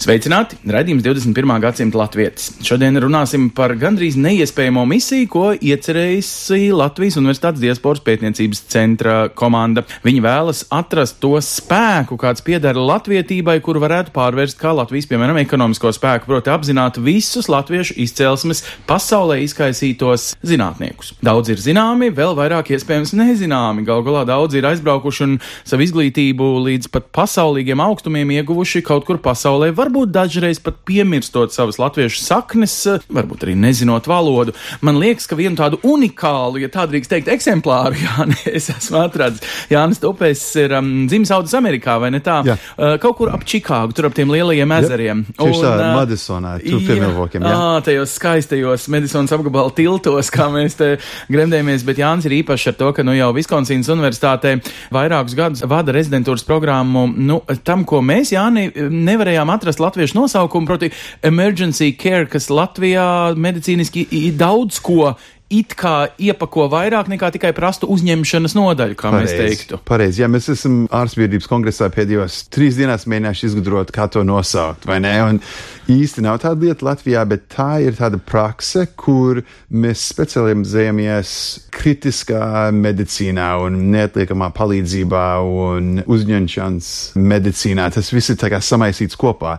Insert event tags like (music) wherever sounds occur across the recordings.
Sveicināti! Radījums 21. gadsimta latvietis. Šodien runāsim par gandrīz neiespējamo misiju, ko iecerējusi Latvijas Universitātes diasporas pētniecības centra komanda. Viņi vēlas atrast to spēku, kāds pieder latvietībai, kur varētu pārvērst kā Latvijas, piemēram, ekonomisko spēku, proti apzināt visus latviešu izcelsmes pasaulē izkaisītos zinātniekus. Daudz ir zināmi, vēl vairāk iespējams nezināmi. Galu galā daudz ir aizbraukuši un savu izglītību līdz pat pasaulīgiem augstumiem ieguvuši kaut kur pasaulē. Varbūt dažreiz pat piemirstot savas latviešu saknes, varbūt arī nezinot valodu. Man liekas, ka vienu tādu unikālu, ja tā drīkst teikt, eksemplāru, (laughs) jā, ne, es esmu atradzis. Jānis Topēs ir um, dzimis Audas Amerikā, vai ne tā? Jā. Uh, kaut kur ap Čikāgu, tur ap tiem lielajiem ezeriem. Tieši tā, ā, Madisonā, tur pie Milvokiem, jā. Ā, tajos skaistajos Medisonas apgabala tiltos, kā mēs te gremdējamies, bet Jānis ir īpašs ar to, ka nu jau Viskonsīnas universitātē vairākus gadus vada rezidentūras programmu, nu, tam, ko mēs, Jāni, nevarējām atrast latviešu nosaukumu, proti emergency care, kas Latvijā medicīniski daudz ko it kā iepako vairāk nekā tikai prastu uzņemšanas nodaļu, kā mēs teiktu. Pareizi, jā, mēs esam ārstbiedrības kongresā pēdējos trīs dienās mēģinājuši izgudrot, kā to nosaukt, vai ne? Un īsti nav tāda lieta Latvijā, bet tā ir tāda prakse, kur mēs specializējamies kritiskā medicīnā un neatliekamā palīdzībā un uzņemšanas medicīnā. Tas viss ir tā kā samaisīts kopā.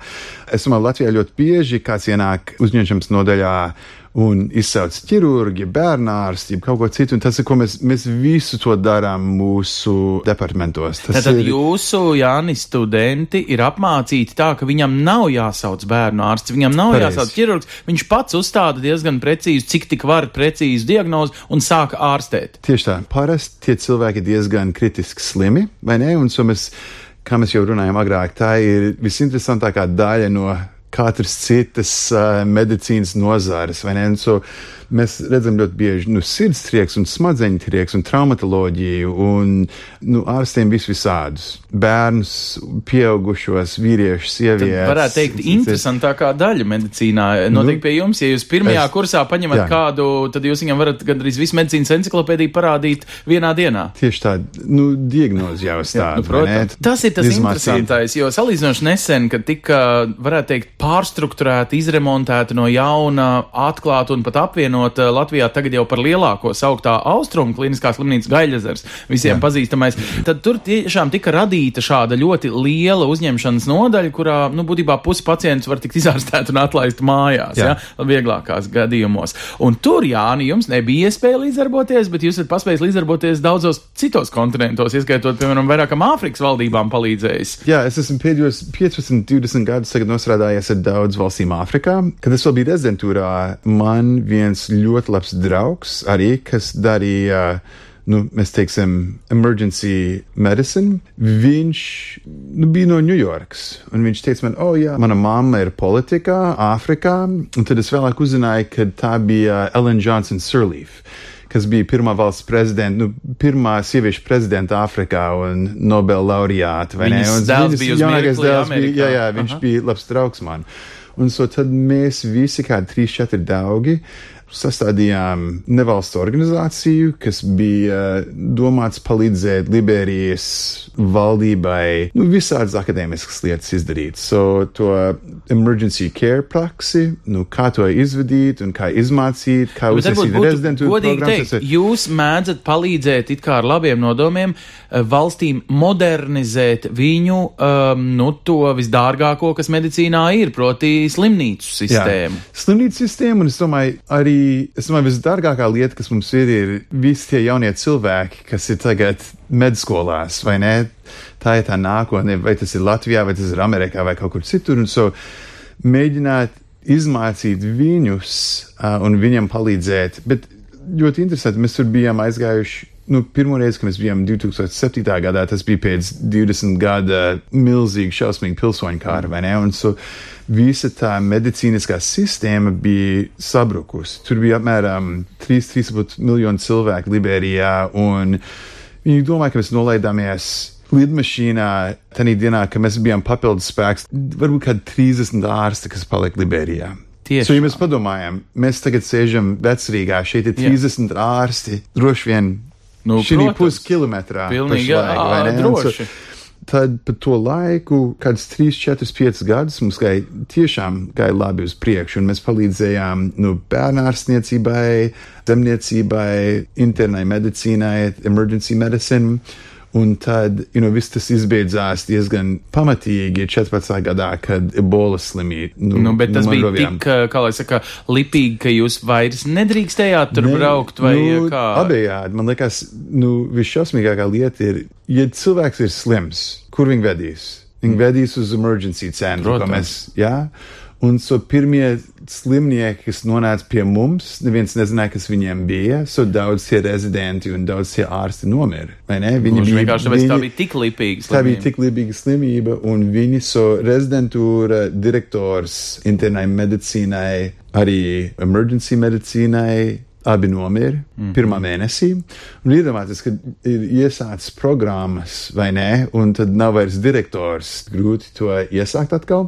Es domāju, Latvijā ļoti bieži kāds ienāk uzņemšanas nodaļā un izsauc ķirurģi, bērnārsti, kaut ko citu. Tas ir, ko mēs, mēs visu to darām mūsu departamentos. Tas Tātad ir, jūsu Jāni studenti ir apmācīti tā, ka viņam nav jāsauc bērnu ārsts, viņam nav Pareizi. jāsauc ķirurgs. Viņš pats uzstāda diezgan precīzi, cik tik var precīzi diagnozi un sāka ārstēt. Tieši tā, parasti tie cilvēki diezgan kritiski slimi, vai ne? Un so mēs, kā mēs jau runājām agrāk, tā ir visinteresantākā daļa no katras citas uh, medicīnas nozares, so mēs redzam ļoti bieži nu, sirds trieks un smadzeņu trieks un traumatoloģiju un nu, ārstiem vis visādus. Bērnus, pieaugušos, vīriešus, sievietes. varētu teikt, interesantākā daļa medicīnā notiek pie jums. Ja jūs pirmajā es- kursā paņemat jā. kādu, tad jūs viņam varat gandrīz visu medicīnas enciklopēdiju parādīt vienā dienā. Tieši tā, nu, diagnozi jau stāda. Nu, protams, tas ir tas interesantais, jo salīdzinoši nesen, kad tika, varētu teikt, pārstruktūrēta, izremontēta no jauna, atklāta un pat apvienota Latvijā tagad jau par lielāko sauktā austrumu kliniskā slimnīca Gaļazars, visiem Jā. pazīstamais, tad tur tiešām tika radīta šāda ļoti liela uzņemšanas nodaļa, kurā, nu, būtībā pusi pacientus var tikt izārstēt un atlaist mājās, Jā. ja, vieglākās gadījumos. Un tur, Jāni, jums nebija iespēja līdzdarboties, bet jūs esat paspējis līdzdarboties daudzos citos kontinentos, ieskaitot, piemēram, vairākām Āfrikas valdībām palīdzējis. Jā, es esmu pēdējos 15, 20 gadus tagad nostrādājies ar daudz valstīm Āfrikā. Kad es vēl biju rezidentūrā, man viens ļoti labs draugs arī, kas darīja. Nu, mēs teiksim, emergency medicine. Viņš nu, bija no Ņujorkas. un Viņš teica man, oh, jā, mana mamma ir politikā, Āfrikā. Un tad es vēlāk uzzināju, ka tā bija Ellen Johnson Sirleaf kas bija pirmā valsts prezidenta, nu, pirmā sieviešu prezidenta Āfrikā un Nobel laureāta. Viņas dēls bija uz jaunākais dēls bija, jā, jā, viņš Aha. bija labs draugs man. Un so tad mēs visi, kādi trīs, četri draugi, sastādījām nevalstu organizāciju, kas bija domāts palīdzēt Liberijas valdībai, nu, visādas akadēmiskas lietas izdarīt. So, to emergency care praksi, nu, kā to izvadīt un kā izmācīt, kā uzsākt būtu rezidentūru godīgi teikt, jūs mēdzat palīdzēt it kā ar labiem nodomiem eh, valstīm modernizēt viņu, um, nu, to visdārgāko, kas medicīnā ir, proti slimnīcu sistēmu. Jā, slimnīcu sistēmu, un es domāju, arī es domāju, visdārgākā lieta, kas mums ir, ir visi tie jaunie cilvēki, kas ir tagad medskolās, vai ne? Tā ir tā nākotne, vai tas ir Latvijā, vai tas ir Amerikā, vai kaut kur citur. Un so mēģināt izmācīt viņus uh, un viņam palīdzēt. Bet ļoti interesanti, mēs tur bijām aizgājuši nu, pirmo reizi, kad mēs bijām 2007. gadā, tas bija pēc 20 gada milzīga, šausmīga pilsoņu kāra, vai ne? Un so visa tā medicīniskā sistēma bija sabrukusi. Tur bija apmēram 3,5 miljonu cilvēku Liberijā, un viņi domāja, ka mēs nolaidāmies lidmašīnā, tajā dienā, kad mēs bijām papildus spēks, varbūt kādi 30 ārsti, kas palika Liberijā. Tieši. So, ja mēs padomājam, mēs tagad sēžam vecrīgā, šeit ir 30 Jā. ārsti, droši vien nu, šī puskilometrā. Pilnīgi droši. Tad pa to laiku, kāds 3, 4, 5 gadus mums gāja tiešām gāja labi uz priekšu, un mēs palīdzējām nu, bērnārstniecībai, zemniecībai, internai medicīnai, emergency medicine. Un tad, you know, viss tas izbeidzās diezgan pamatīgi 14. gadā, kad ebola slimība. Nu, nu, bet tas bija rovjām. tik, kā lai saka, lipīgi, ka jūs vairs nedrīkstējāt tur ne, braukt vai nu, kā? Abejādi. Man liekas, nu, visšausmīgākā lieta ir, ja cilvēks ir slims, kur viņi vedīs? Viņi mm. vedīs uz emergency centru, ko mēs, jā? Un so pirmie slimnieki, kas nonāca pie mums, neviens nezināja, kas viņiem bija. So daudz tie rezidenti un daudz tie ārsti nomira. Viņi bija vienkārši tāpēc, tā bija tik lipīga slimība. Tā bija tik lipīga slimība, un viņi so rezidentūra, direktors internai medicīnai, arī emergency medicīnai. Abi nomira mm pirmā mēnesī. Un iedomājieties, ka ir iesācis programmas, vai ne? Un tad nav vairs direktors. Grūti to iesākt atkal.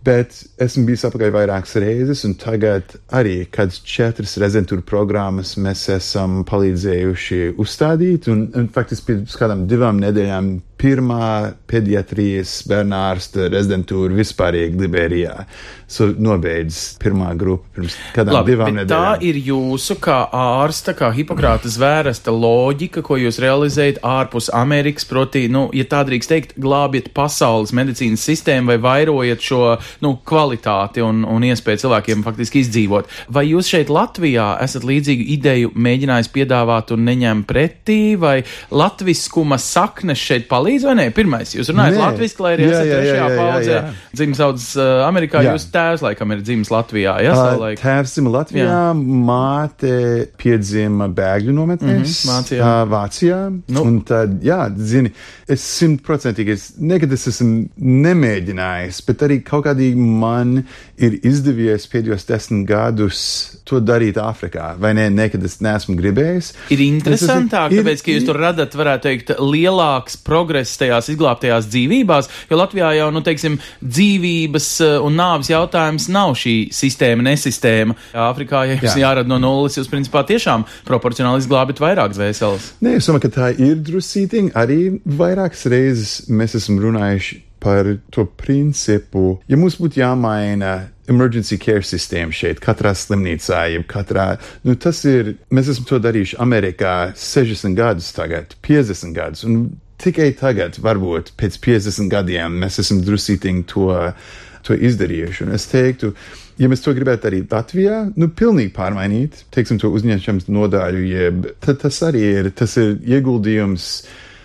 Bet esmu bijis apakaļ vairākas reizes, un tagad arī kādas četras rezidentūra programmas mēs esam palīdzējuši uzstādīt. Un, un faktiski pirms kādām divām nedēļām pirmā pediatrijas bērnārsta rezidentūra vispārīgi Liberijā. So, nobeidz pirmā grupa pirms kādām Labi, divām nedēļām. Tā ir jūsu kā ārsta, kā Hipokrāta zvērsta loģika, ko jūs realizējat ārpus Amerikas, proti, nu, ja tā drīkst teikt, glābiet pasaules medicīnas sistēmu vai vairojat šo, nu, kvalitāti un, un iespēju cilvēkiem faktiski izdzīvot. Vai jūs šeit Latvijā esat līdzīgu ideju mēģinājis piedāvāt un neņem pretī, vai latviskuma saknes šeit palīdz? Palīdz vai nē? Pirmais, jūs runājat latviešu, lai arī jā, esat jā, trešajā jā, paudzē. Dzimis audzis uh, Amerikā, jā. jūsu tēvs laikam ir dzimis Latvijā. Jā, uh, tēvs dzima Latvijā, jā. māte piedzima bēgļu nometnēs mm -hmm, Vācijā. Uh, Vācijā. Nu. Un tad, jā, zini, es simtprocentīgi, es nekad es esmu nemēģinājis, bet arī kaut kādīgi man ir izdevies pēdējos desmit gadus to darīt Āfrikā, vai ne? Nekad es neesmu gribējis. Ir interesantāk, esmu, tāpēc, ka jūs tur radat, varētu teikt, lielāks progress tajās izglābtajās dzīvībās, jo Latvijā jau, nu, teiksim, dzīvības eh, un nāves jautājums nav šī sistēma, nesistēma. Āfrikā, ja jums Jā. jārada no nulles, jūs principā tiešām proporcionāli izglābit vairāk dvēseles. Nē, es domāju, ka tā ir drusītiņa. Arī vairākas reizes mēs esam runājuši par to principu, ja mums būtu jāmaina emergency care sistēma šeit, katrā slimnīcā, jeb katrā, nu tas ir, mēs esam to darījuši Amerikā 60 gadus tagad, 50 gadus, un tikai tagad, varbūt pēc 50 gadiem, mēs esam drusītiņi to, to izdarījuši. Un es teiktu, ja mēs to gribētu arī Latvijā, nu, pilnīgi pārmainīt, teiksim, to uzņemšanas nodaļu, jeb tad tas arī ir, tas ir ieguldījums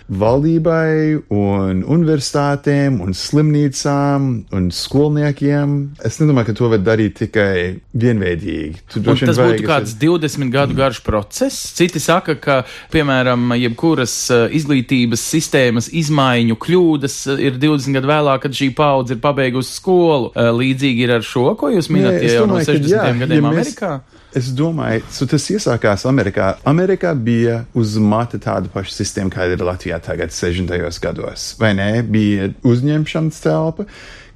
valdībai un universitātēm un slimnīcām un skolniekiem. Es nedomāju, ka to var darīt tikai vienveidīgi. Tas būtu kāds 20 gadu garš process. Citi saka, ka, piemēram, jebkuras eh, izglītības sistēmas izmaiņu kļūdas eh, ir 20 gadu vēlāk, kad šī paudze ir pabeigusi skolu. Eh, līdzīgi ir ar šo, ko jūs minat, ja jau no 60 jā, gadiem ja mēs, Amerikā? Es domāju, so tas iesākās Amerikā. Amerikā bija uz mata tāda paša sistēma, kāda ir Latvijā tagad, 60. gados. Vai ne? Bija uzņemšanas telpa,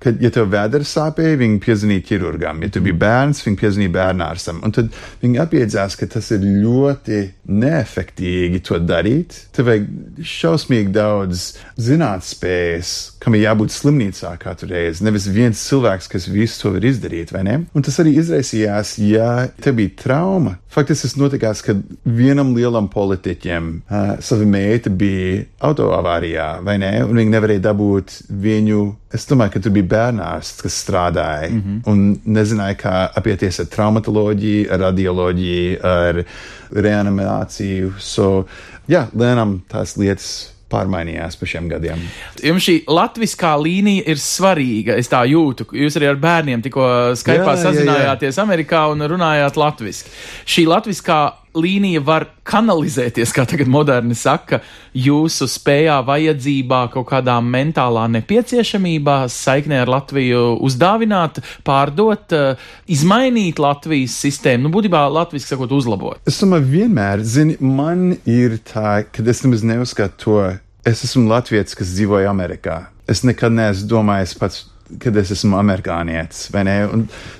ka, ja tev vēdera sāpēja, viņi piezvanīja ķirurgam. Ja tu biji bērns, viņi piezvanīja bērnārstam. Un tad viņi apjēdzās, ka tas ir ļoti neefektīgi to darīt. Tev vajag šausmīgi daudz zinātnespējas, kam ir jābūt slimnīcā katru reizi. Nevis viens cilvēks, kas visu to var izdarīt, vai ne? Un tas arī izraisījās, ja te bija trauma. Faktiski tas notikās, kad vienam lielam politiķiem uh, sava meita bija autoavārijā, vai ne? Un viņi nevarēja dabūt viņu. Es domāju, ka tur bija bērnārsts, kas strādāja mm -hmm. un nezināja, kā apieties ar traumatoloģiju, ar radioloģiju, ar reanimāciju. So, jā, lēnām tās lietas pārmainījās pa šiem gadiem. Jums šī latviskā līnija ir svarīga. Es tā jūtu. Jūs arī ar bērniem tikko Skype sazinājāties jā, jā. Amerikā un runājāt latviski. Šī latviskā līnija var kanalizēties, kā tagad moderni saka, jūsu spējā, vajadzībā, kaut kādā mentālā nepieciešamībā, saiknē ar Latviju uzdāvināt, pārdot, uh, izmainīt Latvijas sistēmu, nu, būtībā Latvijas sakot, uzlabot? Es domāju, vienmēr, zini, man ir tā, ka es nemaz neuzskatu to, es esmu Latvijas, kas dzīvoja Amerikā. Es nekad neesmu domājis pats kad es esmu amerikānietis,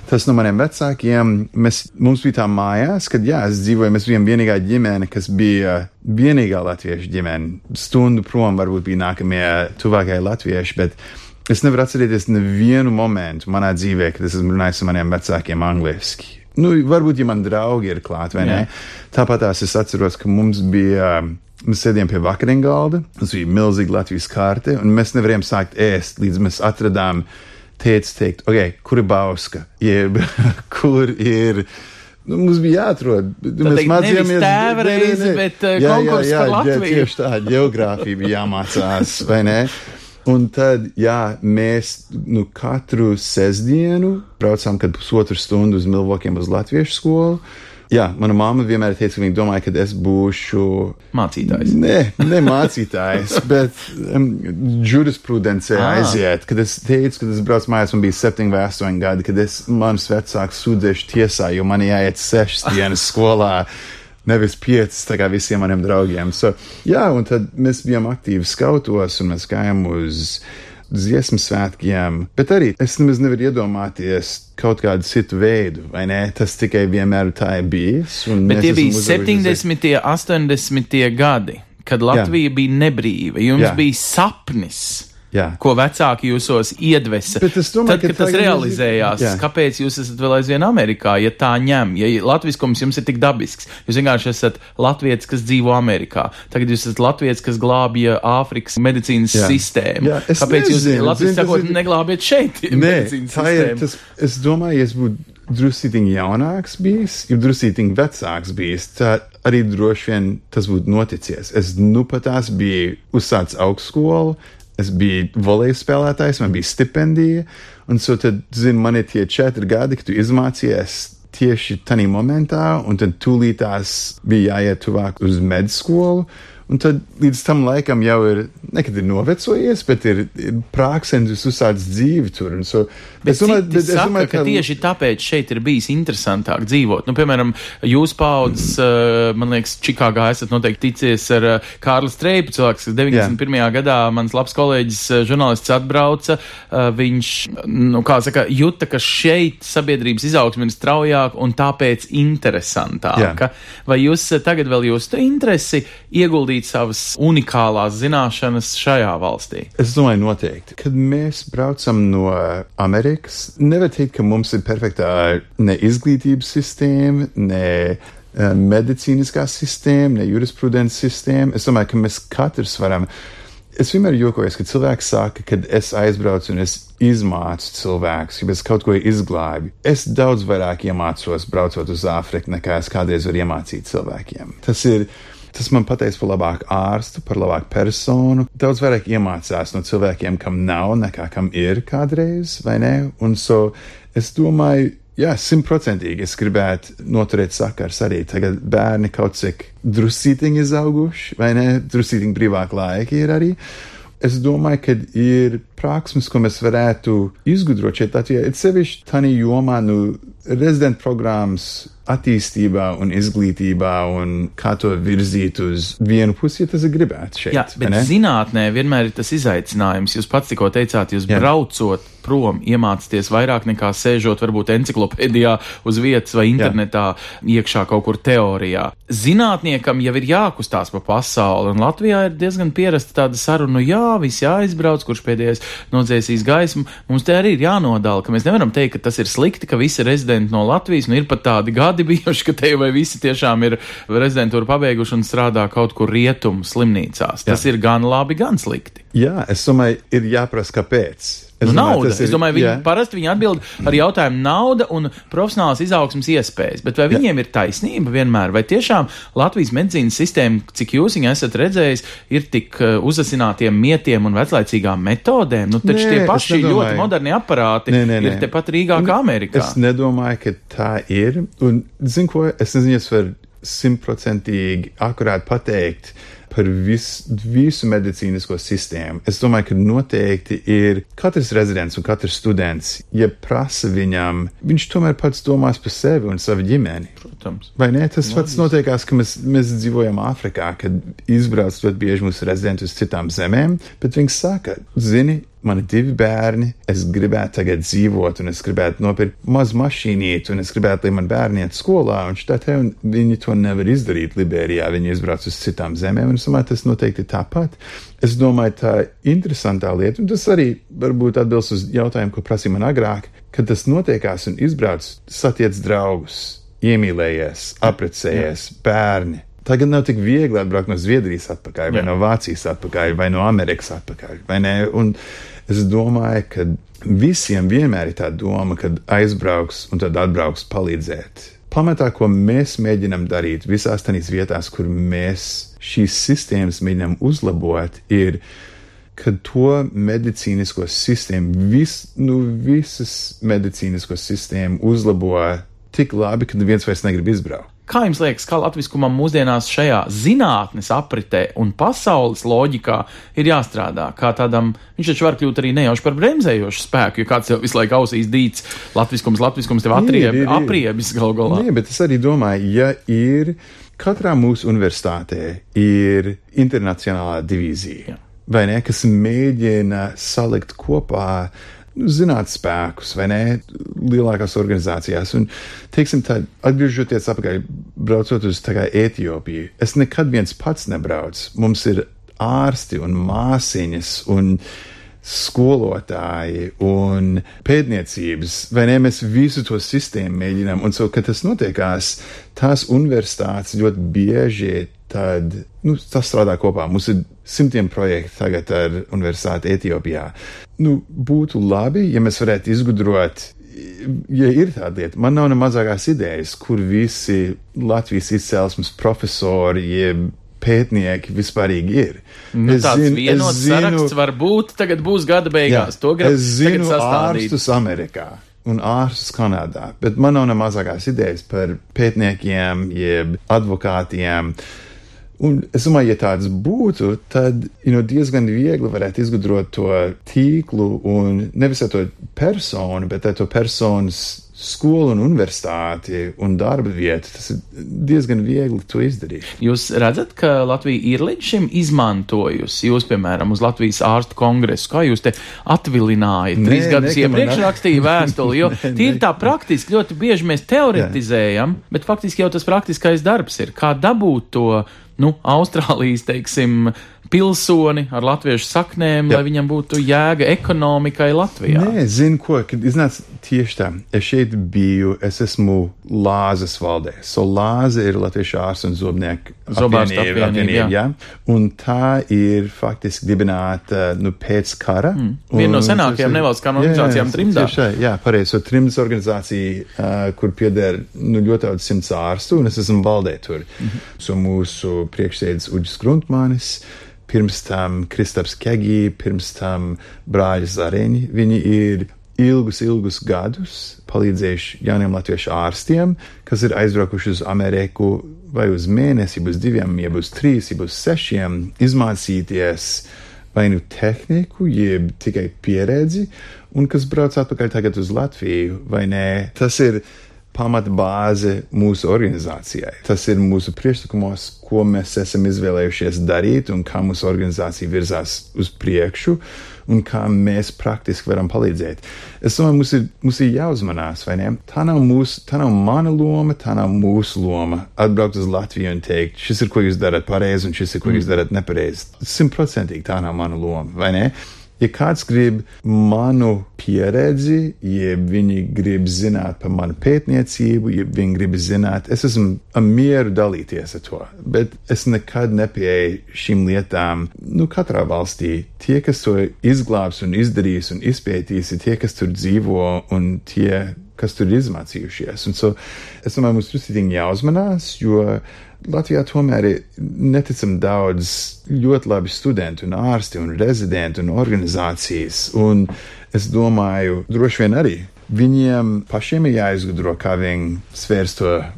tas no maniem vecākiem, mēs, mums bija tā mājās, kad, jā, es dzīvoju, mēs bijām vienīgā ģimene, kas bija vienīgā latviešu ģimene. Stundu prom varbūt bija nākamie tuvākie latvieši, bet es nevaru atcerēties nevienu momentu manā dzīvē, kad es esmu runājis ar maniem vecākiem angliski. Nu, varbūt, ja man draugi ir klāt, vai ne? Tāpat tās es atceros, ka mums bija Mēs sēdējām pie vakariņu galda, mums bija milzīga Latvijas karte, un mēs nevarējām sākt ēst, līdz mēs atradām teicu, teikt, ok, kur ir Bauska, jeb (laughs) kur ir. Nu, mums bija jāatrod. Tad mēs mācījāmies tēva reizi, bet uh, jā, jā, jā. Jā, tieši tā, geogrāfija bija jāmācās, vai ne? Un tad, jā, mēs nu, katru sestdienu braucām, kad pusotru stundu uz Milvokiem uz Latviešu skolu. Jā, mana mamma vienmēr teica, ka viņa domāja, ka es būšu mācītājs. Nē, ne mācītājs, (laughs) bet um, jurisprudencē ah. aiziet. Kad es teicu, kad es braucu mājās, man bija septiņi vai astoņi gadi, kad es manus vecākus sūdzēšu tiesā, jo man jāiet sešas dienas skolā. Nevis piecas, tā kā visiem maniem draugiem. So, jā, un tad mēs bijām aktīvi skautos, un mēs gājām uz dziesmu svētkiem, bet arī es nemaz nevaru iedomāties kaut kādu citu veidu, vai ne? Tas tikai vienmēr tā ir bijis. Bet tie bija 70. un 80. gadi, kad Latvija Jā. bija nebrīva, jums Jā. bija sapnis Jā. ko vecāki jūsos iedvesa. Domāju, Tad, kad tas realizējās, jā. kāpēc jūs esat vēl aizvien Amerikā, ja tā ņem, ja latviskums jums ir tik dabisks? Jūs vienkārši esat latviets, kas dzīvo Amerikā. Tagad jūs esat latviets, kas glābja Āfrikas medicīnas jā. sistēmu. Jā, kāpēc nezinu, jūs Latvijas sakot neglābiet šeit? Nē, tā ir, tas, es domāju, es būtu drusītiņi jaunāks bijis, jau drusītiņi vecāks bijis, tad arī droši vien tas būtu noticies. Es nu pat tās biju uzsācis augstskolu, Es biju volēju spēlētājs, man bija stipendija, un so tad, zini, man ir tie četri gadi, kad tu izmācījies tieši tajā momentā, un tad tūlītās bija jāiet tuvāk uz medskolu. Un tad līdz tam laikam jau ir, nekad ir novecojies, bet ir, ir prāksenis uzsācis dzīvi tur. So, bet es domāju, bet es saka, domāju ka, ka tieši tāpēc šeit ir bijis interesantāk dzīvot. Nu, piemēram, jūs paudzes, mm. man liekas, Čikāgā esat noteikti ticies ar Kārlis Streipu, cilvēks, kas 91. Jā. gadā mans labs kolēģis, žurnālists atbrauca. Viņš, nu, kā saka, juta, ka šeit sabiedrības izaugsme ir straujāka un tāpēc interesantāka. Jā. Vai jūs tagad vēl jūstu interesi ieguldīt izpildīt savas unikālās zināšanas šajā valstī? Es domāju, noteikti. Kad mēs braucam no Amerikas, nevar teikt, ka mums ir perfektā ne izglītības sistēma, ne uh, medicīniskā sistēma, ne jurisprudences sistēma. Es domāju, ka mēs katrs varam. Es vienmēr jokojos, kad cilvēks saka, kad es aizbraucu un es izmācu cilvēkus, ja es kaut ko izglābu. Es daudz vairāk iemācos braucot uz Āfriku, nekā es kādreiz varu iemācīt cilvēkiem. Tas ir Tas man pateiks par labāku ārstu, par labāku personu. Daudz vairāk iemācās no cilvēkiem, kam nav, nekā kam ir kādreiz, vai ne? Un so es domāju, jā, simtprocentīgi es gribētu noturēt sakars arī. Tagad bērni kaut cik drusītiņi izauguši, vai ne? Drusītiņi brīvāk laiki ir arī. Es domāju, ka ir prasmes, ko mēs varētu izgudrot šeit Latvijā. Ir sevišķi tādā jomā, nu, rezidenta programmas attīstībā un izglītībā un kā to virzīt uz vienu pusi, ja tas ir gribēts šeit. Jā, bet zinātnē vienmēr ir tas izaicinājums. Jūs pats tikko teicāt, jūs Jā. braucot prom, iemācīties vairāk nekā sēžot varbūt enciklopēdijā uz vietas vai internetā Jā. iekšā kaut kur teorijā. Zinātniekam jau ir jākustās pa pasauli, un Latvijā ir diezgan pierasta tāda saruna, nu jā, visi jāizbrauc, kurš pēdējais nodzēsīs gaismu. Mums te arī ir jānodala, ka mēs nevaram teikt, ka tas ir slikti, ka visi rezidenti no Latvijas, nu ir pat tādi gadi, gadi bijuši, ka te vai visi tiešām ir rezidentūru pabeiguši un strādā kaut kur rietumu slimnīcās. Tas Jā. ir gan labi, gan slikti. Jā, es domāju, ir jāprasa, kāpēc. Es nu, domāju, nauda. Ir, es domāju, viņi jā. parasti viņi atbild ar jautājumu nauda un profesionālās izaugsmas iespējas. Bet vai viņiem jā. ir taisnība vienmēr? Vai tiešām Latvijas medicīnas sistēma, cik jūs viņu esat redzējis, ir tik uh, uzasinātiem mietiem un veclaicīgām metodēm? Nu, taču nē, tie paši ļoti moderni aparāti nē, nē, nē. ir tepat Rīgā kā Amerikā. Es nedomāju, ka tā ir. Un, zinu, ko, es nezinu, es varu simtprocentīgi akurāti pateikt par vis, visu medicīnisko sistēmu. Es domāju, ka noteikti ir katrs rezidents un katrs students, ja prasa viņam, viņš tomēr pats domās par sevi un savu ģimeni. Protams. Vai ne? Tas pats notiekās, ka mēs, mēs dzīvojam Āfrikā, kad izbrauc ļoti bieži mūsu rezidenti uz citām zemēm, bet viņi saka, zini, man ir divi bērni, es gribētu tagad dzīvot, un es gribētu nopirkt mazu mašīnīti, un es gribētu, lai man bērni iet skolā, un šitā te, un viņi to nevar izdarīt Liberijā, viņi izbrauc uz citām zemēm, un es domāju, tas noteikti tāpat. Es domāju, tā interesantā lieta, un tas arī varbūt atbilst uz jautājumu, ko prasīja man agrāk, kad tas notiekās un izbrauc, satiec draugus, iemīlējies, apprecējies, bērni. Tagad nav tik viegli atbraukt no Zviedrijas atpakaļ, vai Jā. no Vācijas atpakaļ, vai no Amerikas atpakaļ. Un es domāju, ka visiem vienmēr ir tā doma, kad aizbrauks un tad atbrauks palīdzēt. Pamatā, ko mēs mēģinām darīt visās tādās vietās, kur mēs šīs sistēmas mēģinām uzlabot, ir, ka to medicīnisko sistēmu, vis, nu, visas medicīnisko sistēmu uzlabo tik labi, ka neviens vairs negrib izbraukt. Kā jums liekas, kā latviskumam mūsdienās šajā zinātnes apritē un pasaules loģikā ir jāstrādā? Kā tādam, viņš taču var kļūt arī nejauši par bremzējošu spēku, jo kāds jau visu laiku ausīs dīts, latviskums, latviskums tev atrieb, ir, ir, ir. apriebis gal galā. Nē, bet es arī domāju, ja ir katrā mūsu universitātē ir internacionālā divīzija, vai ne, kas mēģina salikt kopā Nu, zinātnīs spēkus, vai ne, lielākās organizācijās. Un, teiksim, tā, atgriežoties atpakaļ, braucot uz Etiopiju, es nekad viens pats nebraucu. Mums ir ārsti un māsiņas un skolotāji un pētniecības, vai ne, mēs visu to sistēmu mēģinām. Un, so, kad tas notiekās, tās universitātes ļoti bieži tad nu, tas strādā kopā. Mums ir simtiem projektu tagad ar Universitāti Etiopijā. Nu, būtu labi, ja mēs varētu izgudrot. Ja ir tāda lieta, man nav ne mazākās idejas, kur visi Latvijas izcelsmes profesori, jeb pētnieki vispārīgi ir. Nu, es tāds zinu, vienots zinu, saraksts var būt, tagad būs gada beigās. Jā, to grib es zinu ārstus Amerikā un ārstus Kanādā, bet man nav ne mazākās idejas par pētniekiem, jeb advokātiem. Un es domāju, ja tāds būtu, tad you know, diezgan viegli varētu izgudrot to tīklu un nevis ar to personu, bet ar to personas skolu un universitāti un darba vietu. Tas ir diezgan viegli to izdarīt. Jūs redzat, ka Latvija ir līdz šim izmantojusi, jūs, piemēram, uz Latvijas ārstu kongresu, kā jūs te atvilinājāt, trīs gadus iepriekš rakstīja vēstuli, jo (laughs) tīri tā praktiski ļoti bieži mēs teoretizējam, bet faktiski jau tas praktiskais darbs ir, kā dabūt to nu, Austrālijas, teiksim, pilsoni ar latviešu saknēm, Jā. lai viņam būtu jēga ekonomikai Latvijā. Nē, zinu, ko, kad iznāca tieši tā. Es šeit biju, es esmu Lāzes valdē. So Lāze ir latviešu ārsts un zobnieku apvienība, apvienība, jā. Un tā ir faktiski dibināta, nu, pēc kara. Mm. Viena no senākajām nevalstiskām organizācijām trimdā. Tieši tā, jā, pareizi. So trimdas organizācija, uh, kur pieder, nu, ļoti daudz simts ārstu, un es esmu valdē tur. Mm -hmm. So mūsu priekšsēdis Uģis Gruntmanis pirms tam Kristaps Kegī, pirms tam brāļi Zareņi. Viņi ir ilgus, ilgus gadus palīdzējuši jauniem latviešu ārstiem, kas ir aizbraukuši uz Ameriku vai uz mēnesi, uz diviem, jeb uz trīs, jeb uz sešiem, izmācīties vai nu tehniku, jeb tikai pieredzi, un kas brauc atpakaļ tagad uz Latviju, vai nē. Tas ir pamatbāze mūsu organizācijai. Tas ir mūsu priekšlikumos, ko mēs esam izvēlējušies darīt un kā mūsu organizācija virzās uz priekšu un kā mēs praktiski varam palīdzēt. Es domāju, mums ir, mums ir jāuzmanās, vai ne? Tā nav, mūsu, tā nav mana loma, tā nav mūsu loma atbraukt uz Latviju un teikt, šis ir, ko jūs darat pareizi un šis ir, ko mm. jūs darat nepareizi. Simtprocentīgi tā nav mana loma, vai ne? Ja kāds grib manu pieredzi, ja viņi grib zināt par manu pētniecību, ja viņi grib zināt, es esmu mieru dalīties ar to, bet es nekad nepieeju šīm lietām. Nu, katrā valstī tie, kas to izglābs un izdarīs un izpētīs, ir tie, kas tur dzīvo un tie, kas tur ir izmācījušies. Un so, es domāju, mums ir jāuzmanās, jo Latvijā tomēr ir neticami daudz ļoti labi studenti un ārsti un rezidenti un organizācijas. Un es domāju, droši vien arī viņiem pašiem ir jāizgudro, kā viņi svērs to uh,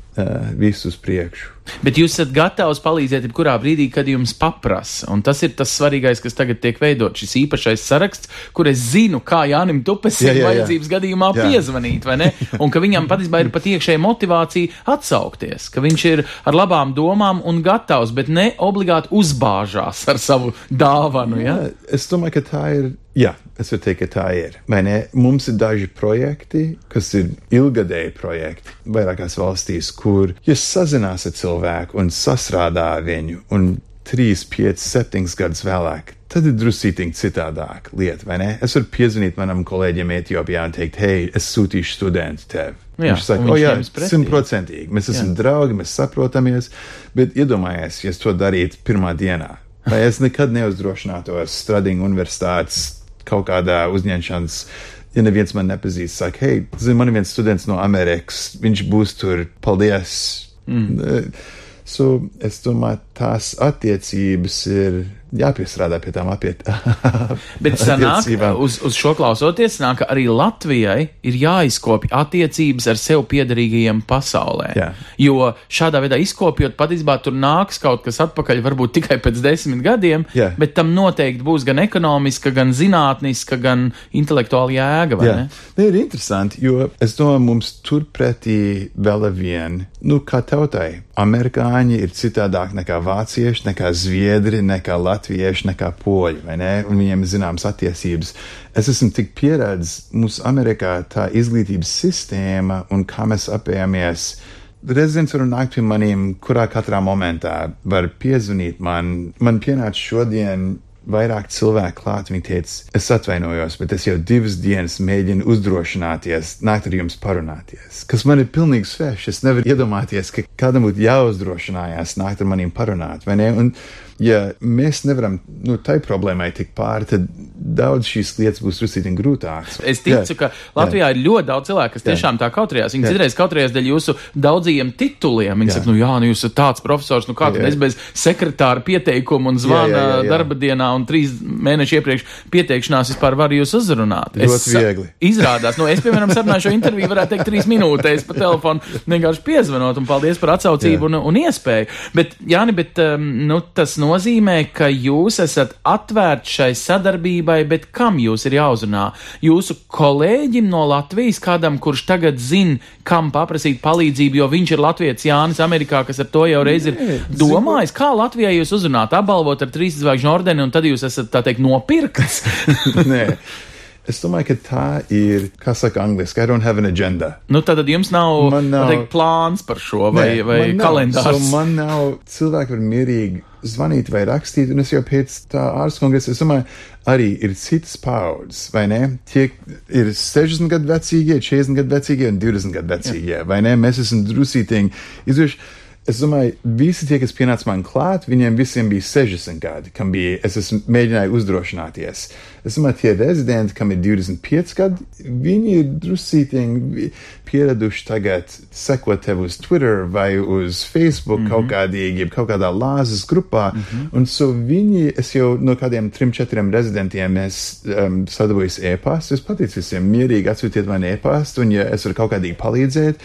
visu uz priekšu. Bet jūs esat gatavs palīdzēt jebkurā brīdī, kad jums paprasa. Un tas ir tas svarīgais, kas tagad tiek veidot. Šis īpašais saraksts, kur es zinu, kā Jānis Tupesim Jā, jā, jā. vajadzības gadījumā Jā. piezvanīt, vai ne? Un ka viņam patiesībā ir pat iekšēja motivācija atsaukties, ka viņš ir ar labām domām un gatavs, bet ne obligāti uzbāžās ar savu dāvanu. Ja? Jā, es domāju, ka tā ir. Jā, es varu teikt, ka tā ir. Vai ne? Mums ir daži projekti, kas ir ilgadēji projekti vairākās valstīs, kur jūs sazinās ar cilvēku un sasrādā ar viņu, un 3, 5, 7 gadus vēlāk. Tad ir drusītīgi citādāk lieta, vai ne? Es varu piezvanīt manam kolēģim Etiopijā un teikt, hei, es sūtīšu studentu tev. Jā, viņš saka, o viņš jā, simtprocentīgi. Mēs esam draugi, mēs saprotamies, bet iedomājies, ja es to darītu pirmā dienā. Vai es nekad neuzdrošinātos Stradinga universitātes kaut kādā uzņemšanas, ja neviens man nepazīst, saka, hei, zini, man ir viens students no Amerikas, viņš būs tur, paldies. Mm. So, es domāju, tās attiecības ir jāpiestrādā pie tām apiet. (laughs) Bet sanāk, attiecībām. uz, uz šo klausoties, nāk, ka arī Latvijai ir jāizkopja attiecības ar sev piederīgajiem pasaulē. Jā. Jo šādā veidā izkopjot, patiesībā tur nāks kaut kas atpakaļ, varbūt tikai pēc desmit gadiem, Jā. bet tam noteikti būs gan ekonomiska, gan zinātniska, gan intelektuāla jēga. Jā, ne? tā ir interesanti, jo es domāju, mums turpretī vēl ar vienu, nu, kā tautai, amerikāņi ir citādāk nekā vācieši, nekā zviedri, nekā latvieši, nekā poļi, vai ne? Un viņiem ir zināmas attiecības. Es esmu tik pieredzējis, mums Amerikā tā izglītības sistēma un kā mēs apējamies. Rezidents var nākt pie maniem, kurā katrā momentā var piezvanīt man. Man pienāca šodien vairāk cilvēku klāt. Viņi teica, es atvainojos, bet es jau divas dienas mēģinu uzdrošināties, nākt ar jums parunāties. Kas man ir pilnīgi svešs. Es nevaru iedomāties, ka kādam būtu jāuzdrošinājās nākt ar maniem parunāt? Un, ja mēs nevaram nu, tai problēmai tikt pāri, tad daudz šīs lietas būs drusītīgi grūtākas. Es ticu, ka Latvijā ir ļoti daudz cilvēku, kas tiešām tā kautrējās. Viņi Jā. citreiz kautrējās dēļ jūsu daudzajiem tituliem. Viņi Jā. saka, nu jā, nu jūs esat tāds profesors, nu kā tad Jā. es bez sekretāra pieteikuma un zvana Jā, jā, jā, jā. darba dienā un trīs mēnešu iepriekš pieteikšanās vispār varu jūs uzrunāt. Ļoti viegli. Izrādās, nu es, piemēram, sarunāju šo interviju, varētu teikt, trīs minūtēs pa telefonu, vienkārši piezvanot un paldies par atsaucību un, un iespēju. Bet, Jāni, bet um, nu, tas nozīmē, ka jūs esat atvērti šai sadarbībai, bet kam jūs ir jāuzrunā? Jūsu kolēģim no Latvijas, kādam, kurš tagad zina, kam paprasīt palīdzību, jo viņš ir Latvijas Jānis Amerikā, kas ar to jau reiz ir domājis, kā Latvijai jūs uzrunāt, apbalvot ar trīs zvaigžņu ordeni, un tad jūs esat, tā teikt, nopirkts. (laughs) Nē. Es domāju, ka tā ir, kā saka angliski, I don't have an agenda. Nu, tad jums nav, Man nav- teikt, plāns par šo vai, Nē, vai man nav. kalendārs. So man nav cilvēki var mierīgi zvanīt vai rakstīt, un es jau pēc tā ārsta kongresa, es domāju, arī ir citas paudzes, vai ne? Tie ir 60 gadu vecīgie, 40 gadu vecīgie un 20 gadu vecīgie, vai ne? Mēs esam drusītīgi izdarījuši. Es domāju, visi tie, kas pienāca man klāt, viņiem visiem bija 60 gadi, kam bija, es esmu mēģināju uzdrošināties. Es domāju, tie rezidenti, kam ir 25 gadi, viņi ir drusītīgi pieraduši tagad sekot tev uz Twitter vai uz Facebook mm -hmm. kaut kādīgi, jeb kaut kādā lāzes grupā. Mm -hmm. Un so viņi, es jau no kādiem trim, četriem rezidentiem es um, sadabūju e-pastu. Es pateicu visiem mierīgi atsūtiet man e-pastu, un ja es varu kaut kādīgi palīdzēt,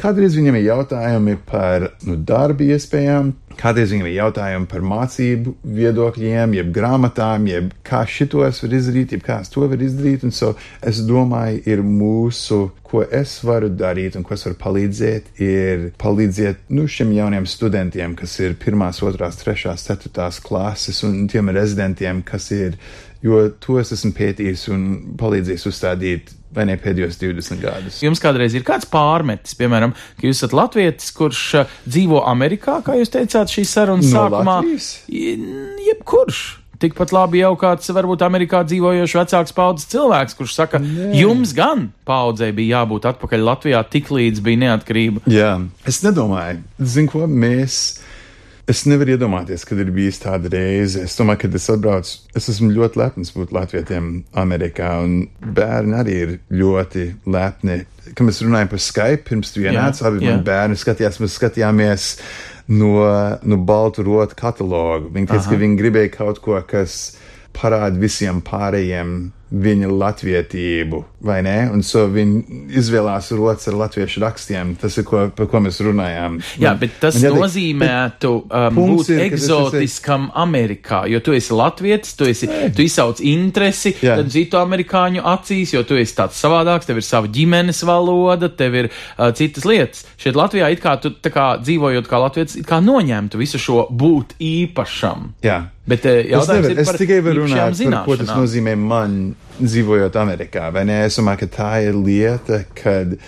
Kādreiz viņam ir jautājumi par nu, darba iespējām, kādreiz viņam ir jautājumi par mācību viedokļiem, jeb grāmatām, jeb kā šitos var izdarīt, jeb kā to varu izdarīt. Un so es domāju, ir mūsu, ko es varu darīt un ko es varu palīdzēt, ir palīdzēt nu, šiem jauniem studentiem, kas ir pirmās, otrās, trešās, ceturtās klases un tiem rezidentiem, kas ir, jo to es esmu pētījis un palīdzējis uzstādīt vai ne pēdējos 20 gadus. Jums kādreiz ir kāds pārmetis, piemēram, ka jūs esat latvietis, kurš uh, dzīvo Amerikā, kā jūs teicāt, šīs sarunas No sākumā? Latvijas? Jebkurš. Tikpat labi jau kāds, varbūt Amerikā dzīvojošs vecāks paudzes cilvēks, kurš saka, Nē. jums gan paudzei bija jābūt atpakaļ Latvijā tik līdz bija neatkarība. Jā, es nedomāju, zinu, ko mēs. Es nevaru iedomāties, kad ir bijis tāda reize. Es domāju, kad es atbraucu, es esmu ļoti lepns būt latvietiem Amerikā, un bērni arī ir ļoti lepni. Kad mēs runājam par Skype, pirms tu ienāci, abi mani bērni skatījās, mēs skatījāmies no, no baltu rotu katalogu. Viņi teica, ka viņi gribēja kaut ko, kas parāda visiem pārējiem viņa latvietību, vai ne? Un so viņi izvēlās rotas ar latviešu rakstiem. Tas ir, ko, par ko mēs runājām. Jā, bet tas man jāteikt, nozīmētu um, būt ir, eksotiskam Amerikā, jo tu esi latvietis, tu, esi, tu izsauc interesi citu amerikāņu acīs, jo tu esi tāds savādāks, tev ir sava ģimenes valoda, tev ir uh, citas lietas. Šeit Latvijā it kā tu kā dzīvojot kā latvietis, it kā noņemtu visu šo būt īpašam. Jā. Bet uh, Es, jautājums nevaru, ir es par tikai varu runāt par ko tas nozīmē man dzīvojot Amerikā. vai ne? Es domāju, ka tā ir lieta, kad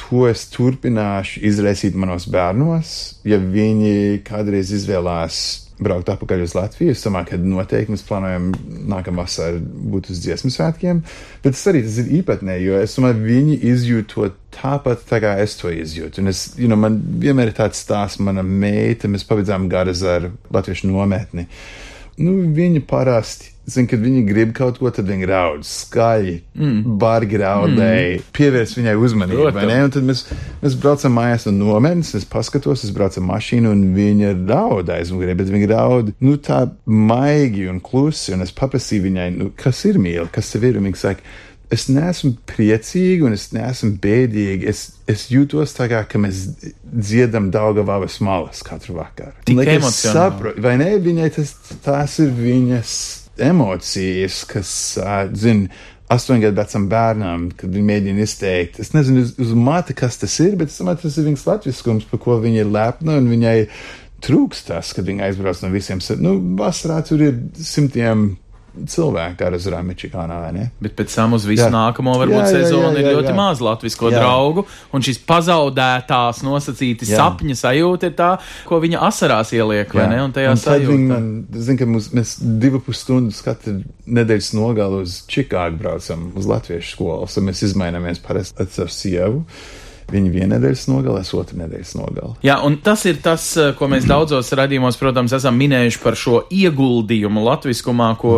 to es turpināšu izraisīt manos bērnos, ja viņi kādreiz izvēlās braukt atpakaļ uz Latviju. Es domāju, ka noteikti mēs plānojam nākamā vasarā būt uz dziesmu svētkiem, bet tas arī tas ir īpatnēji, jo es domāju, viņi izjūt to tāpat, tā kā es to izjūtu. Un es, you know, man vienmēr ir tāds stāsts, mana meita, mēs pabeidzām garas ar latviešu nometni. Nu, viņi parasti, zin, kad viņi grib kaut ko, tad viņi raud skaļi, mm. bargi raudēji, mm. pievērs viņai uzmanību, tad mēs, mēs braucam mājās no nometnes, es paskatos, es braucu ar mašīnu, un viņa raud aizmugurē, bet viņa raud, nu, tā maigi un klusi, un es paprasīju viņai, nu, kas ir mīl, kas tev ir, viņa saka, es neesmu priecīga un es neesmu bēdīga. Es, es jūtos tā kā, ka mēs dziedam Daugavavas malas katru vakaru. Tik Like, es saprotu, vai ne? Viņai tas, tās ir viņas emocijas, kas, uh, zin, astoņgadu vecam bērnam, kad viņi mēģina izteikt. Es nezinu uz, uz mati, kas tas ir, bet es domāju, tas ir viņas latviskums, par ko viņa ir lepna un viņai trūkst tas, kad viņa aizbrauc no visiem. Nu, vasarā tur ir simtiem uzrām Mičikānā, vai ne? Bet pēc tam uz visu Jā. nākamo varbūt Jā, jā, jā, sezonu ir jā, ļoti jā. maz latvisko Jā. draugu, un šis pazaudētās nosacīti Jā. sapņa sajūta ir tā, ko viņa asarās ieliek, vai ne? Un tajā un tad viņi sajūta. man, zin, ka mums, mēs divu pus stundas katru nedēļas nogalu uz Čikāgu braucam uz latviešu skolas, un mēs izmainamies parasti ar sievu. Viņa viena nedēļas nogala, es otru nedēļas nogala. Jā, un tas ir tas, eh, ko mēs daudzos radījumos, protams, esam minējuši par šo ieguldījumu latviskumā, ko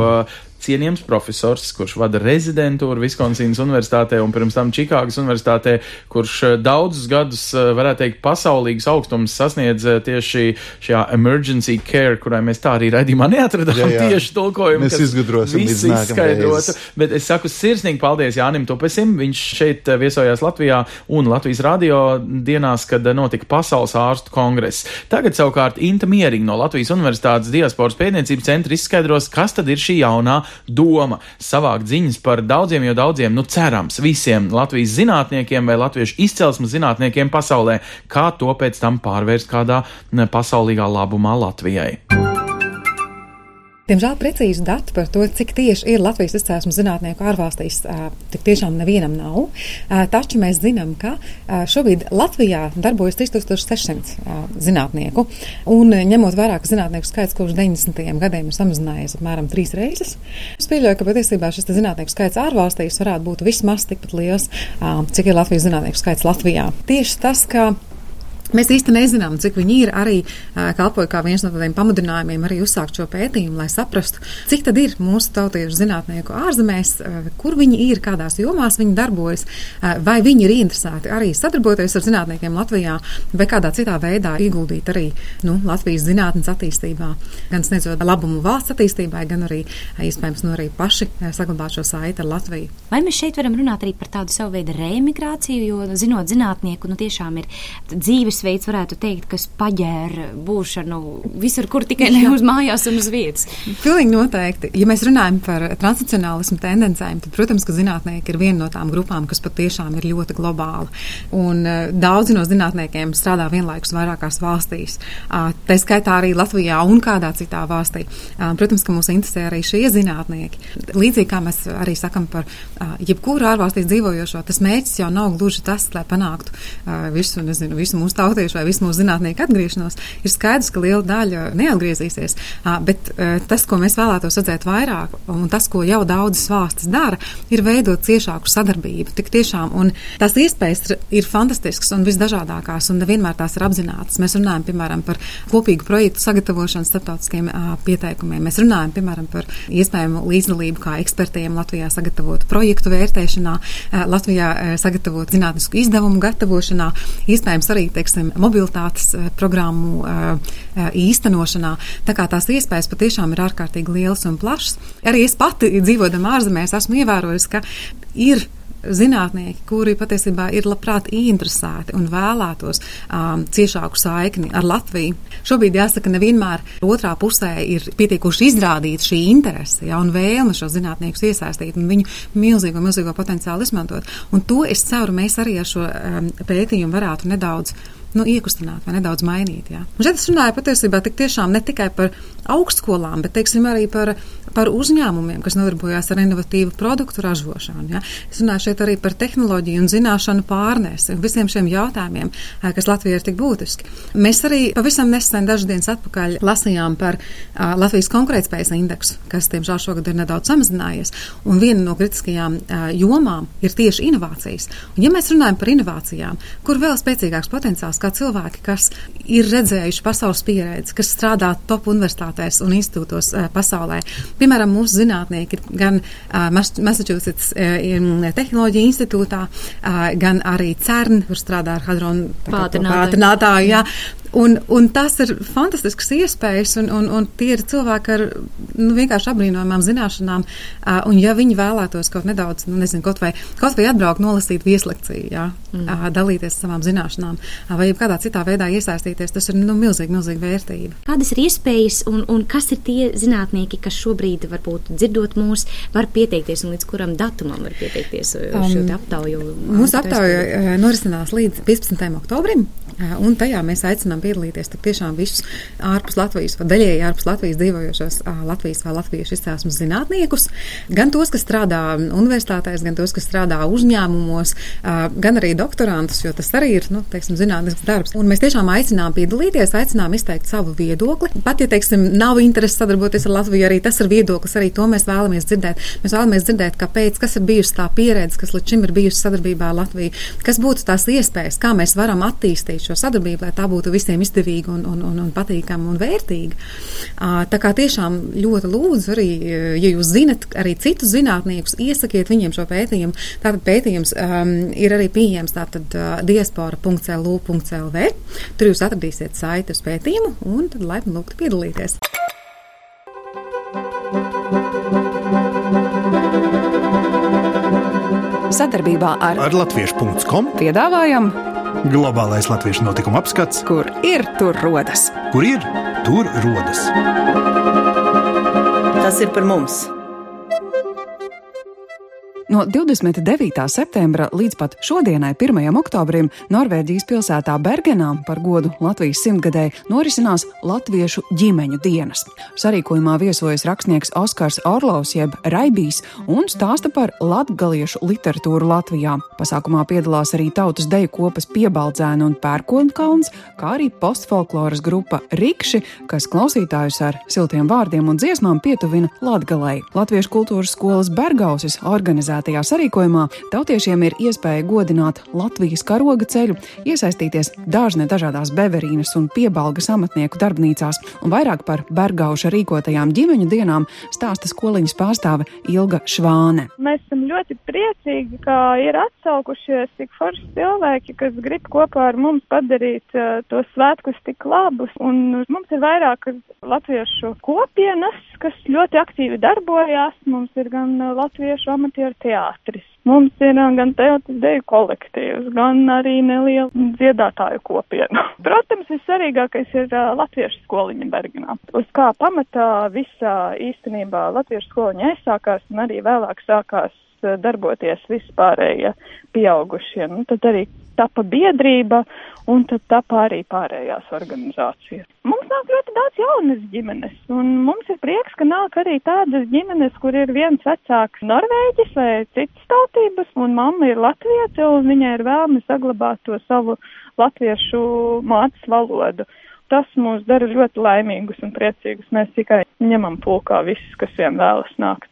cienījams profesors, kurš vada rezidentūru Viskonsīnas universitātē un pirms tam Čikāgas universitātē, kurš eh, daudzus gadus, eh, varētu teikt, pasaulīgus augstumus sasniedz eh, tieši šajā emergency care, kurai mēs tā arī raidījumā neatradām Jā, jā. tieši tulkojumu. Mēs izgudrosim izskaidrotu. Bet es saku sirsnīgi paldies Jānim Tupesim. Viņš šeit viesojās Latvijā un Latvijas radio dienās, kad notika Pasaules ārstu kongress. Tagad savukārt Inta Mieriņa no Latvijas Universitātes diasporas pētniecības centra izskaidros, kas tad ir šī jaunā doma - savākt ziņas par daudziem, jo daudziem, nu cerams, visiem Latvijas zinātniekiem vai latviešu izcelsmes zinātniekiem pasaulē, kā to pēc tam pārvērst kādā pasaulīgā labumā Latvijai. Diemžēl precīzi dati par to, cik tieši ir Latvijas izcelsmes zinātnieku ārvalstīs, tik tiešām nevienam nav. Taču mēs zinām, ka šobrīd Latvijā darbojas 3600 ā, zinātnieku. Un ņemot vērā, ka zinātnieku skaits kopš 90. gadiem ir samazinājies apmēram trīs reizes, es pieļauju, ka patiesībā šis zinātnieku skaits ārvalstīs varētu būt vismaz tikpat liels, cik ir Latvijas zinātnieku skaits Latvijā. Tieši tas, ka Mēs īsti nezinām, cik viņi ir arī kalpoja kā viens no tādiem pamudinājumiem arī uzsākt šo pētījumu, lai saprastu, cik tad ir mūsu tautiešu zinātnieku ārzemēs, kur viņi ir, kādās jomās viņi darbojas, vai viņi ir interesēti arī sadarboties ar zinātniekiem Latvijā, vai kādā citā veidā ieguldīt arī nu, Latvijas zinātnes attīstībā, gan sniedzot labumu valsts attīstībai, gan arī iespējams nu, arī paši saglabāt šo saiti ar Latviju. Vai mēs šeit varam runāt arī par tādu savu veidu reemigrāciju, jo zinot zinātnieku, nu tiešām ir dzīvesveids, varētu teikt, kas paģēra būšanu visur, kur tikai (laughs) ne uz mājās un uz vietas. Pilnīgi noteikti. Ja mēs runājam par transnacionālismu tendencēm, tad, protams, ka zinātnieki ir viena no tām grupām, kas patiešām ir ļoti globāla. Un uh, daudzi no zinātniekiem strādā vienlaikus vairākās valstīs. Tā skaitā arī Latvijā un kādā citā valstī. Protams, ka mūs interesē arī šie zinātnieki. Līdzīgi kā mēs arī sakam par jebkuru ārvalstīs dzīvojošo, tas mērķis jau nav gluži tas, lai panāktu visu, nezinu, visu mūsu tautiešu vai visu mūsu zinātnieku atgriešanos. Ir skaidrs, ka liela daļa neatgriezīsies, bet tas, ko mēs vēlētos redzēt vairāk, un tas, ko jau daudzas valstis dara, ir veidot ciešāku sadarbību. Tik tiešām, un tās iespējas ir, fantastiskas un visdažādākās, un nevienmēr tās ir apzinātas. Mēs runājam, piemēram, par kopīgu projektu sagatavošanu starptautiskiem pieteikumiem. Mēs runājam, piemēram, par iespējamu līdzdalību kā ekspertiem Latvijā sagatavot projektu vērtēšanā, Latvijā sagatavot zinātnisku izdevumu gatavošanā, iespējams arī, teiksim, teiksim, mobilitātes uh, programmu uh, īstenošanā. Tā kā tās iespējas patiešām ir ārkārtīgi lielas un plašas. Arī es pati dzīvodama ārzemēs esmu ievērojusi, ka ir zinātnieki, kuri patiesībā ir labprāt ieinteresēti un vēlētos um, ciešāku saikni ar Latviju. Šobrīd jāsaka, nevienmēr otrā pusē ir pietiekuši izrādīta šī interese ja, un vēlme šo zinātniekus iesaistīt un viņu milzīgo, milzīgo potenciālu izmantot. Un to es ceru, mēs arī ar šo um, pētījumu varētu nedaudz nu, iekustināt vai nedaudz mainīt. Jā. Un šeit es runāju patiesībā tik tiešām ne tikai par augstskolām, bet teiksim, arī par, par uzņēmumiem, kas nodarbojās ar inovatīvu produktu ražošanu. Jā. Es runāju šeit arī par tehnoloģiju un zināšanu pārnēsi visiem šiem jautājumiem, kas Latvijai ir tik būtiski. Mēs arī pavisam nesen dažas dienas atpakaļ lasījām par uh, Latvijas konkurētspējas indeksu, kas, diemžēl, šogad ir nedaudz samazinājies. Un viena no kritiskajām uh, jomām ir tieši inovācijas. Un, ja mēs runājam par inovācijām, kur vēl spēcīgāks potenciāls, kā cilvēki, kas ir redzējuši pasaules pieredzi, kas strādā top universitātēs un institūtos pasaulē. Piemēram, mūsu zinātnieki gan uh, Massachusetts uh, tehnoloģija institūtā, uh, gan arī CERN, kur strādā ar hadronu pātrinātāju. Jā. Un, un tas ir fantastisks iespējas, un, un, un tie ir cilvēki ar nu, vienkārši apbrīnojamām zināšanām. Uh, un, ja viņi vēlētos kaut nedaudz, nu, nezinu, kaut vai, kaut vai atbraukt, nolasīt vieslekciju, jā, mm. uh, dalīties savām zināšanām, uh, vai kādā citā veidā iesaistīties, tas ir nu, milzīgi, milzīgi vērtība. Kādas ir iespējas, un, un kas ir tie zinātnieki, kas šobrīd, varbūt dzirdot mūs, var pieteikties, un līdz kuram datumam var pieteikties um, šo aptauju? Mūsu aptauja norisinās līdz 15. oktobrim, un tajā mēs aicinām piedalīties tiešām visus ārpus Latvijas, vai daļēji ārpus Latvijas dzīvojošos Latvijas vai latviešu izcelsmes zinātniekus, gan tos, kas strādā universitātēs, gan tos, kas strādā uzņēmumos, gan arī doktorantus, jo tas arī ir, nu, teiksim, zinātnisks darbs. Un mēs tiešām aicinām piedalīties, aicinām izteikt savu viedokli. Pat, ja, teiksim, nav interesi sadarboties ar Latviju, arī tas ir viedoklis, arī to mēs vēlamies dzirdēt. Mēs vēlamies dzirdēt, kāpēc, kas ir bijusi tā pieredze, kas līdz šim ir bijusi sadarbībā ar Latviju, kas būtu tās iespējas, kā mēs varam attīstīt šo sadarbību, lai tā būtu visiem izdevīga un, un, un, un patīkama un vērtīga. Tā kā tiešām ļoti lūdzu arī, ja jūs zinat arī citus zinātniekus, iesakiet viņiem šo pētījumu. Tātad pētījums um, ir arī pieejams tātad uh, diaspora.lu.lv. Tur jūs atradīsiet saiti uz pētījumu un tad laipni lūgt piedalīties. Sadarbībā ar, ar Latviešu.com piedāvājam Globālais latviešu notikuma apskats, kur ir tur rodas. Kur ir tur rodas? Tas ir par mums! No 29. septembra līdz pat šodienai, 1. oktobrim, Norvēģijas pilsētā Bergenā par godu Latvijas simtgadēji norisinās Latviešu ģimeņu dienas. Sarīkojumā viesojas rakstnieks Oskars Orlovs jeb Raibijs un stāsta par latgaliešu literatūru Latvijā. Pasākumā piedalās arī tautas deju kopas Piebaldzēna un Pērkonkalns, kā arī postfolkloras grupa Rikši, kas klausītājus ar siltiem vārdiem un dziesmām pietuvina Latgalei. Latviešu kultūras skolas Bergausis organizē organizētajā sarīkojumā tautiešiem ir iespēja godināt Latvijas karoga ceļu, iesaistīties dārzne dažādās beverīnas un piebalgas amatnieku darbnīcās, un vairāk par Bergauša rīkotajām ģimeņu dienām stāsta skoliņas pārstāve Ilga Švāne. Mēs esam ļoti priecīgi, ka ir atsaukušies tik forši cilvēki, kas grib kopā ar mums padarīt uh, tos svētkus tik labus, un mums ir vairāk latviešu kopienas, kas ļoti aktīvi darbojās. Mums ir gan uh, latviešu amatieru teātris. Mums ir gan teātris deju kolektīvs, gan arī neliela dziedātāju kopiena. (laughs) Protams, vissvarīgākais ir uh, latviešu skoliņa Bergenā. Uz kā pamatā visā īstenībā latviešu skoliņa aizsākās un arī vēlāk sākās darboties vispārējie pieaugušie. Nu, tad arī tapa biedrība un tad tapa arī pārējās organizācijas. Mums nāk ļoti daudz jaunas ģimenes, un mums ir prieks, ka nāk arī tādas ģimenes, kur ir viens vecāks norvēģis vai citas tautības, un mamma ir latviece, un viņai ir vēlme saglabāt to savu latviešu mātes valodu. Tas mūs dara ļoti laimīgus un priecīgus. Mēs tikai ņemam pulkā visus, kas vien vēlas nākt.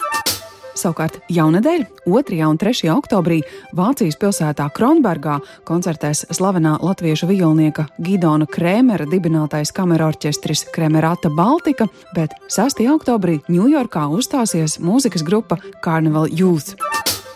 Savukārt jaunadēļ, 2. un 3. oktobrī Vācijas pilsētā Kronbergā koncertēs slavenā latviešu violnieka Gidona Krēmera dibinātais kamerorķestris Kremerata Baltika, bet 6. oktobrī Ņujorkā uzstāsies mūzikas grupa Carnival Youth.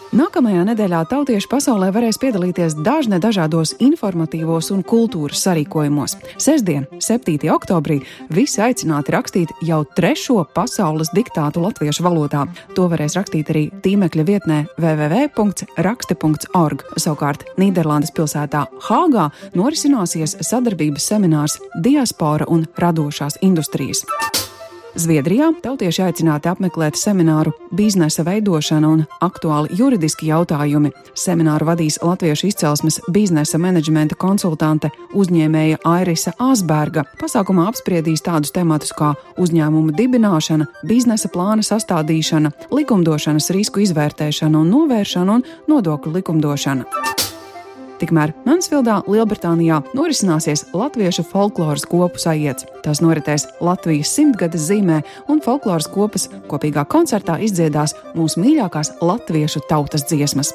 Nākamajā nedēļā tautieši pasaulē varēs piedalīties dažne dažādos informatīvos un kultūras sarīkojumos. Sesdien, 7. oktobrī, visi aicināti rakstīt jau trešo pasaules diktātu latviešu valodā. To varēs rakstīt arī tīmekļa vietnē www.rakste.org. Savukārt Nīderlandes pilsētā Hāgā norisināsies sadarbības seminārs Diaspora un radošās industrijas. Zviedrijā tautieši aicināti apmeklēt semināru Biznesa veidošana un aktuāli juridiski jautājumi. Semināru vadīs latviešu izcelsmes biznesa menedžmenta konsultante uzņēmēja Airisa Asberga. Pasākumā apspriedīs tādus tematus kā uzņēmuma dibināšana, biznesa plāna sastādīšana, likumdošanas risku izvērtēšana un novēršana un nodokļu likumdošana. Tikmēr Mansfildā, Lielbritānijā, norisināsies latviešu folkloras kopu sajiets. Tas noritēs Latvijas simtgades zīmē, un folkloras kopas kopīgā koncertā izdziedās mūsu mīļākās latviešu tautas dziesmas.